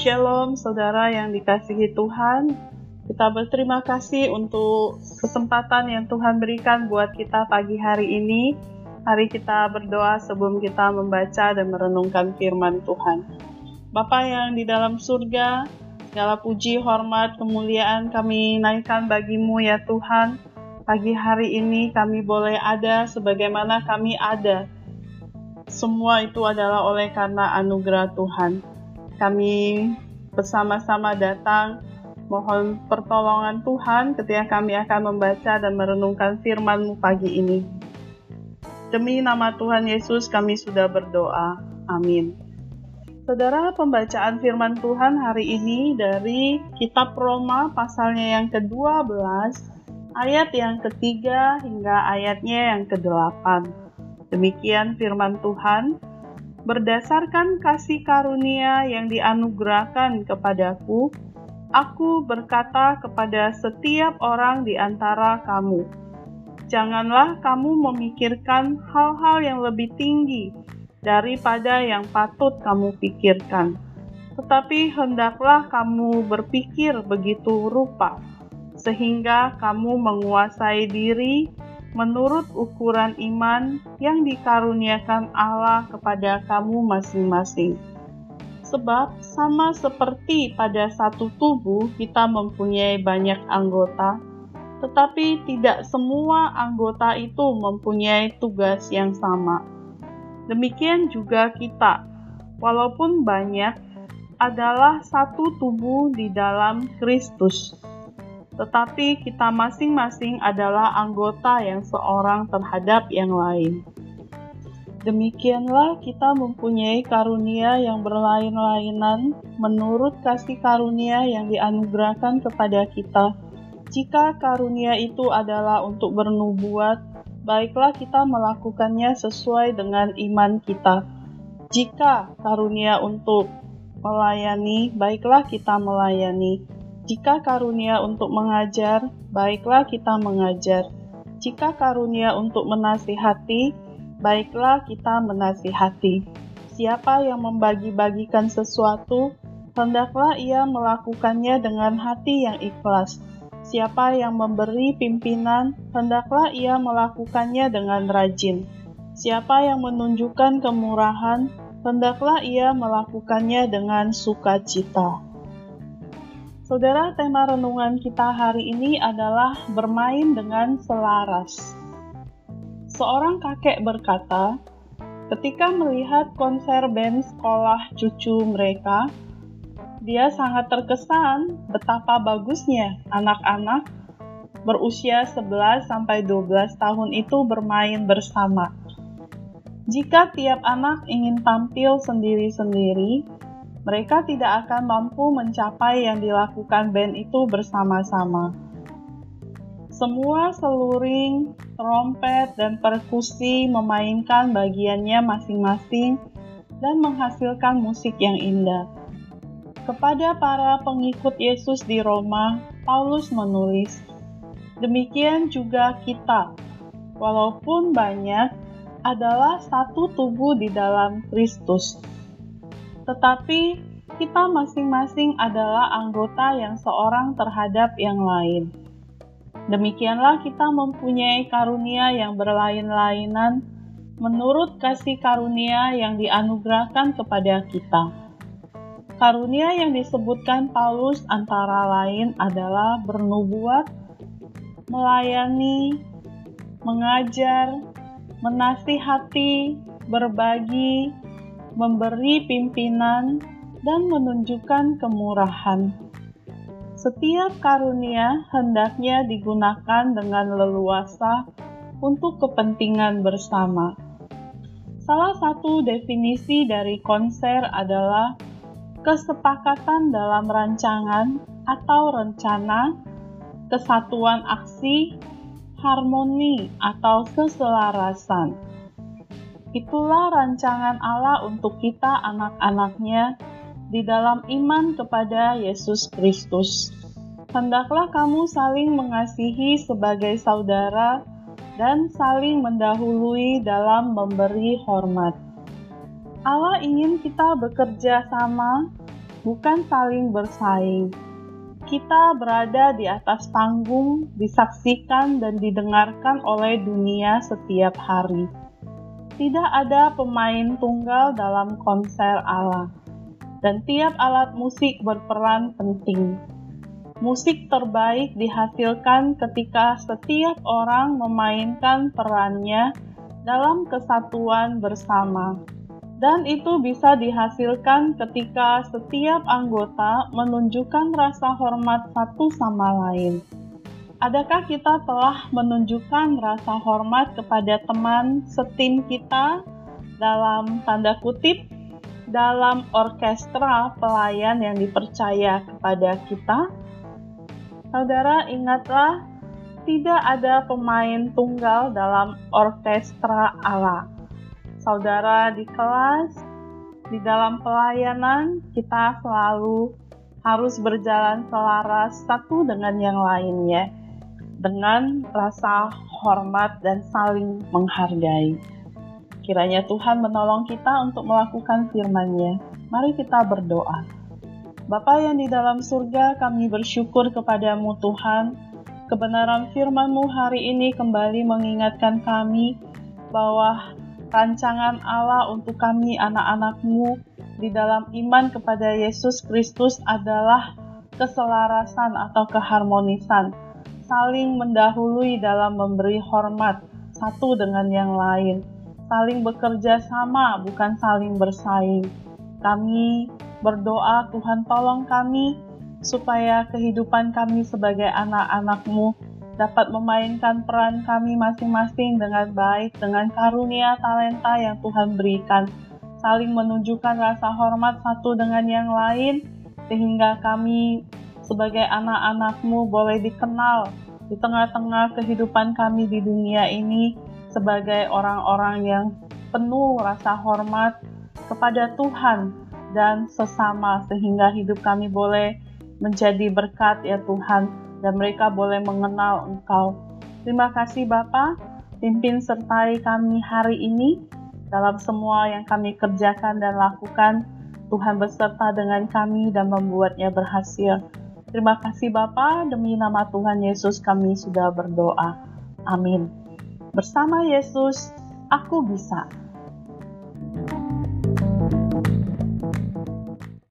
Shalom, saudara yang dikasihi Tuhan. Kita berterima kasih untuk kesempatan yang Tuhan berikan buat kita pagi hari ini. Hari kita berdoa sebelum kita membaca dan merenungkan firman Tuhan. Bapa yang di dalam surga, segala puji, hormat, kemuliaan kami naikkan bagimu ya Tuhan. Pagi hari ini kami boleh ada sebagaimana kami ada. Semua itu adalah oleh karena anugerah Tuhan. Kami bersama-sama datang Mohon pertolongan Tuhan ketika kami akan membaca dan merenungkan firman-Mu pagi ini. Demi nama Tuhan Yesus kami sudah berdoa. Amin. Saudara, pembacaan firman Tuhan hari ini dari kitab Roma pasalnya yang ke-12, ayat yang ketiga hingga ayatnya yang ke-8. Demikian firman Tuhan, berdasarkan kasih karunia yang dianugerahkan kepadaku, Aku berkata kepada setiap orang di antara kamu, janganlah kamu memikirkan hal-hal yang lebih tinggi daripada yang patut kamu pikirkan, tetapi hendaklah kamu berpikir begitu rupa, sehingga kamu menguasai diri menurut ukuran iman yang dikaruniakan Allah kepada kamu masing-masing Sebab sama seperti pada satu tubuh kita mempunyai banyak anggota, tetapi tidak semua anggota itu mempunyai tugas yang sama. Demikian juga kita, walaupun banyak, adalah satu tubuh di dalam Kristus. Tetapi kita masing-masing adalah anggota yang seorang terhadap yang lain. Demikianlah kita mempunyai karunia yang berlain-lainan menurut kasih karunia yang dianugerahkan kepada kita. Jika karunia itu adalah untuk bernubuat, baiklah kita melakukannya sesuai dengan iman kita. Jika karunia untuk melayani, baiklah kita melayani. Jika karunia untuk mengajar, baiklah kita mengajar. Jika karunia untuk menasihati, baiklah kita menasihati. Siapa yang membagi-bagikan sesuatu, hendaklah ia melakukannya dengan hati yang ikhlas. Siapa yang memberi pimpinan, hendaklah ia melakukannya dengan rajin. Siapa yang menunjukkan kemurahan, hendaklah ia melakukannya dengan sukacita. Saudara, tema renungan kita hari ini adalah bermain dengan selaras. Seorang kakek berkata, ketika melihat konser band sekolah cucu mereka, dia sangat terkesan betapa bagusnya anak-anak berusia 11 sampai 12 tahun itu bermain bersama. Jika tiap anak ingin tampil sendiri-sendiri, mereka tidak akan mampu mencapai yang dilakukan band itu bersama-sama. Semua seluring, trompet, dan perkusi memainkan bagiannya masing-masing dan menghasilkan musik yang indah. Kepada para pengikut Yesus di Roma, Paulus menulis, "Demikian juga kita, walaupun banyak, adalah satu tubuh di dalam Kristus, tetapi kita masing-masing adalah anggota yang seorang terhadap yang lain." Demikianlah kita mempunyai karunia yang berlain-lainan menurut kasih karunia yang dianugerahkan kepada kita. Karunia yang disebutkan Paulus antara lain adalah bernubuat, melayani, mengajar, menasihati, berbagi, memberi pimpinan, dan menunjukkan kemurahan. Setiap karunia hendaknya digunakan dengan leluasa untuk kepentingan bersama. Salah satu definisi dari konser adalah kesepakatan dalam rancangan atau rencana, kesatuan aksi, harmoni, atau keselarasan. Itulah rancangan Allah untuk kita anak-anaknya di dalam iman kepada Yesus Kristus. Hendaklah kamu saling mengasihi sebagai saudara dan saling mendahului dalam memberi hormat. Allah ingin kita bekerja sama bukan saling bersaing. Kita berada di atas panggung, disaksikan dan didengarkan oleh dunia setiap hari. Tidak ada pemain tunggal dalam konser Allah, dan tiap alat musik berperan penting. Musik terbaik dihasilkan ketika setiap orang memainkan perannya dalam kesatuan bersama dan itu bisa dihasilkan ketika setiap anggota menunjukkan rasa hormat satu sama lain. Adakah kita telah menunjukkan rasa hormat kepada teman setim kita dalam tanda kutip dalam orkestra pelayan yang dipercaya kepada kita? Saudara, ingatlah, tidak ada pemain tunggal dalam orkestra Allah saudara di kelas, di dalam pelayanan, kita selalu harus berjalan selaras satu dengan yang lainnya, dengan rasa hormat dan saling menghargai. Kiranya Tuhan menolong kita untuk melakukan firman-Nya. Mari kita berdoa. Bapa yang di dalam surga, kami bersyukur kepadamu Tuhan. Kebenaran firman-Mu hari ini kembali mengingatkan kami bahwa rancangan Allah untuk kami anak-anakmu di dalam iman kepada Yesus Kristus adalah keselarasan atau keharmonisan, saling mendahului dalam memberi hormat satu dengan yang lain, saling bekerja sama bukan saling bersaing. Kami berdoa Tuhan tolong kami supaya kehidupan kami sebagai anak-anakmu dapat memainkan peran kami masing-masing dengan baik dengan karunia talenta yang Tuhan berikan, saling menunjukkan rasa hormat satu dengan yang lain, sehingga kami sebagai anak-anakmu boleh dikenal di tengah-tengah kehidupan kami di dunia ini sebagai orang-orang yang penuh rasa hormat kepada Tuhan dan sesama sehingga hidup kami boleh menjadi berkat ya Tuhan dan mereka boleh mengenal Engkau. Terima kasih Bapa, pimpin sertai kami hari ini dalam semua yang kami kerjakan dan lakukan. Tuhan beserta dengan kami dan membuatnya berhasil. Terima kasih Bapa, demi nama Tuhan Yesus kami sudah berdoa. Amin. Bersama Yesus, aku bisa.